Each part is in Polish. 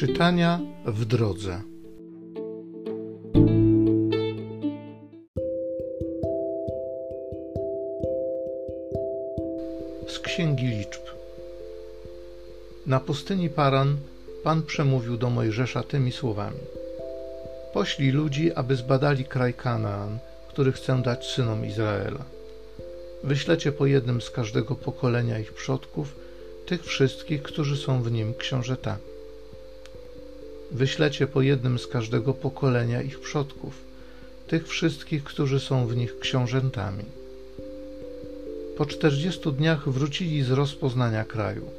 Czytania w drodze. Z Księgi Liczb. Na pustyni Paran Pan przemówił do Mojżesza tymi słowami: Poślij ludzi, aby zbadali kraj Kanaan, który chcę dać synom Izraela. Wyślecie po jednym z każdego pokolenia ich przodków, tych wszystkich, którzy są w nim książętami. Wyślecie po jednym z każdego pokolenia ich przodków, tych wszystkich, którzy są w nich książętami. Po czterdziestu dniach wrócili z rozpoznania kraju.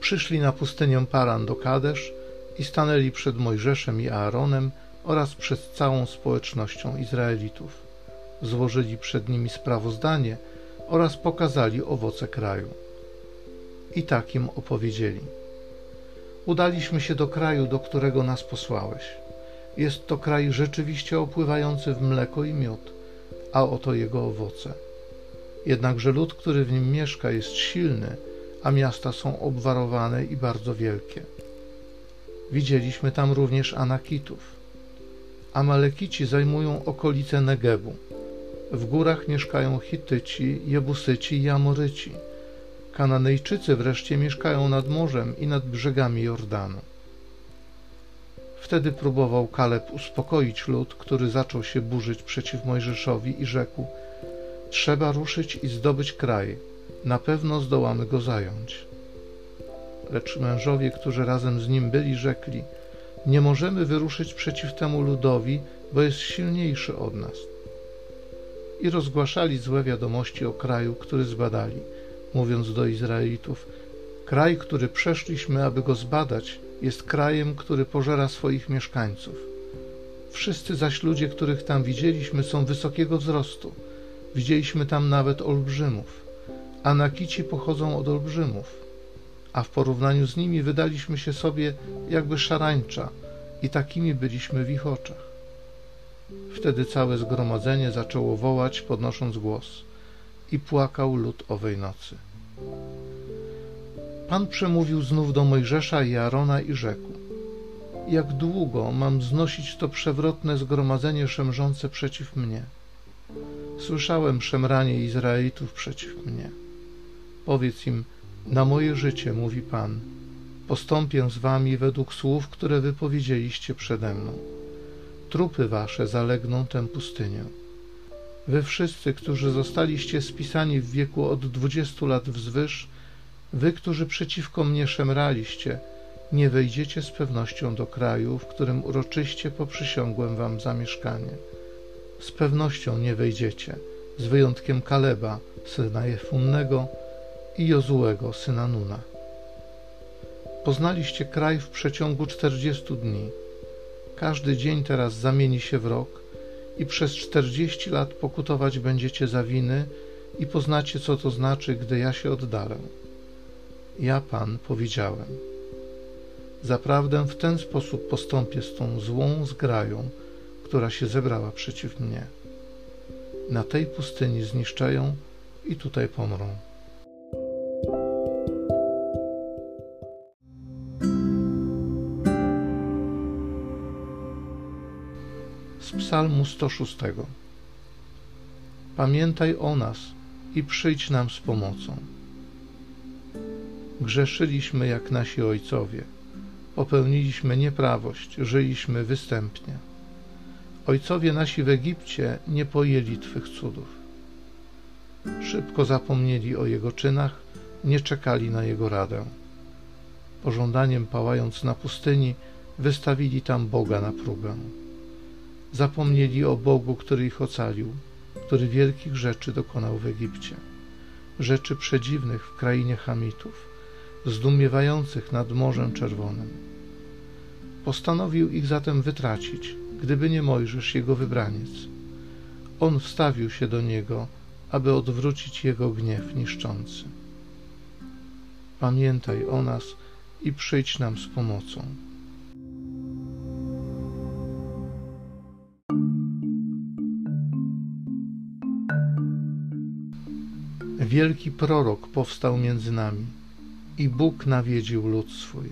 Przyszli na pustynię Paran do Kadesz i stanęli przed Mojżeszem i Aaronem oraz przed całą społecznością Izraelitów. Złożyli przed nimi sprawozdanie oraz pokazali owoce kraju. I tak im opowiedzieli – Udaliśmy się do kraju, do którego nas posłałeś. Jest to kraj rzeczywiście opływający w mleko i miód, a oto jego owoce. Jednakże lud, który w nim mieszka, jest silny, a miasta są obwarowane i bardzo wielkie. Widzieliśmy tam również Anakitów. Amalekici zajmują okolice Negebu. W górach mieszkają Hityci, Jebusyci i Amoryci Kananejczycy wreszcie mieszkają nad morzem i nad brzegami Jordanu. Wtedy próbował Kaleb uspokoić lud, który zaczął się burzyć przeciw Mojżeszowi i rzekł: Trzeba ruszyć i zdobyć kraj, na pewno zdołamy go zająć. Lecz mężowie, którzy razem z nim byli, rzekli: Nie możemy wyruszyć przeciw temu ludowi, bo jest silniejszy od nas. I rozgłaszali złe wiadomości o kraju, który zbadali mówiąc do Izraelitów: Kraj, który przeszliśmy, aby go zbadać, jest krajem, który pożera swoich mieszkańców. Wszyscy zaś ludzie, których tam widzieliśmy, są wysokiego wzrostu. Widzieliśmy tam nawet olbrzymów. Anakici pochodzą od olbrzymów, a w porównaniu z nimi wydaliśmy się sobie jakby szarańcza i takimi byliśmy w ich oczach. Wtedy całe zgromadzenie zaczęło wołać, podnosząc głos – i płakał lud owej nocy. Pan przemówił znów do Mojżesza i Arona i rzekł: Jak długo mam znosić to przewrotne zgromadzenie szemrzące przeciw mnie? Słyszałem szemranie Izraelitów przeciw mnie. Powiedz im: Na moje życie, mówi Pan, postąpię z wami według słów, które wypowiedzieliście przede mną. Trupy wasze zalegną tę pustynię Wy wszyscy, którzy zostaliście spisani w wieku od dwudziestu lat wzwyż, wy, którzy przeciwko mnie szemraliście, nie wejdziecie z pewnością do kraju, w którym uroczyście poprzysiągłem wam zamieszkanie. Z pewnością nie wejdziecie, z wyjątkiem Kaleba, syna Jefunnego i Jozułego, syna Nuna. Poznaliście kraj w przeciągu czterdziestu dni. Każdy dzień teraz zamieni się w rok, i przez czterdzieści lat pokutować będziecie za winy i poznacie, co to znaczy, gdy ja się oddalę. Ja, Pan, powiedziałem. Zaprawdę w ten sposób postąpię z tą złą zgrają, która się zebrała przeciw mnie. Na tej pustyni zniszczają i tutaj pomrą. Psalmu 106. Pamiętaj o nas i przyjdź nam z pomocą. Grzeszyliśmy jak nasi ojcowie, popełniliśmy nieprawość, żyliśmy występnie. Ojcowie nasi w Egipcie nie pojęli Twych cudów. Szybko zapomnieli o Jego czynach, nie czekali na Jego radę. Pożądaniem pałając na pustyni, wystawili tam Boga na próbę. Zapomnieli o Bogu, który ich ocalił, który wielkich rzeczy dokonał w Egipcie, rzeczy przedziwnych w krainie Hamitów, zdumiewających nad Morzem Czerwonym. Postanowił ich zatem wytracić, gdyby nie Mojżesz, jego wybraniec. On wstawił się do niego, aby odwrócić jego gniew niszczący. Pamiętaj o nas i przyjdź nam z pomocą. wielki prorok powstał między nami i Bóg nawiedził lud swój.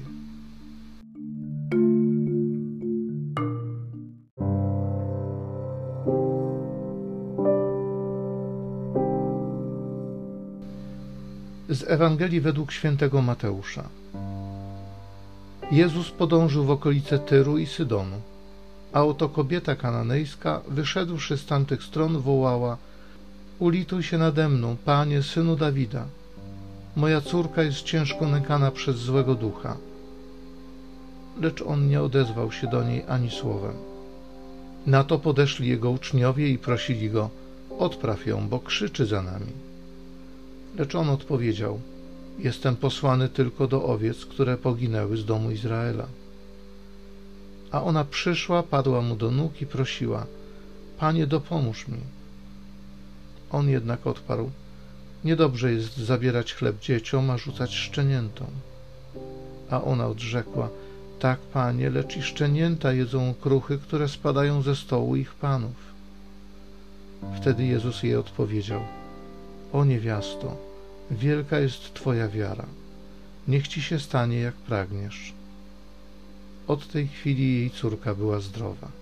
Z Ewangelii według świętego Mateusza. Jezus podążył w okolice Tyru i Sydonu, a oto kobieta kananejska, wyszedłszy z tamtych stron, wołała – Ulituj się nade mną, panie, synu Dawida. Moja córka jest ciężko nękana przez złego ducha. Lecz on nie odezwał się do niej ani słowem. Na to podeszli jego uczniowie i prosili go: Odpraw ją, bo krzyczy za nami. Lecz on odpowiedział: Jestem posłany tylko do owiec, które poginęły z domu Izraela. A ona przyszła, padła mu do nóg i prosiła: Panie, dopomóż mi. On jednak odparł: Niedobrze jest zabierać chleb dzieciom, a rzucać szczeniętom. A ona odrzekła: Tak, panie, lecz i szczenięta jedzą kruchy, które spadają ze stołu ich panów. Wtedy Jezus jej odpowiedział: O niewiasto, wielka jest Twoja wiara. Niech ci się stanie, jak pragniesz. Od tej chwili jej córka była zdrowa.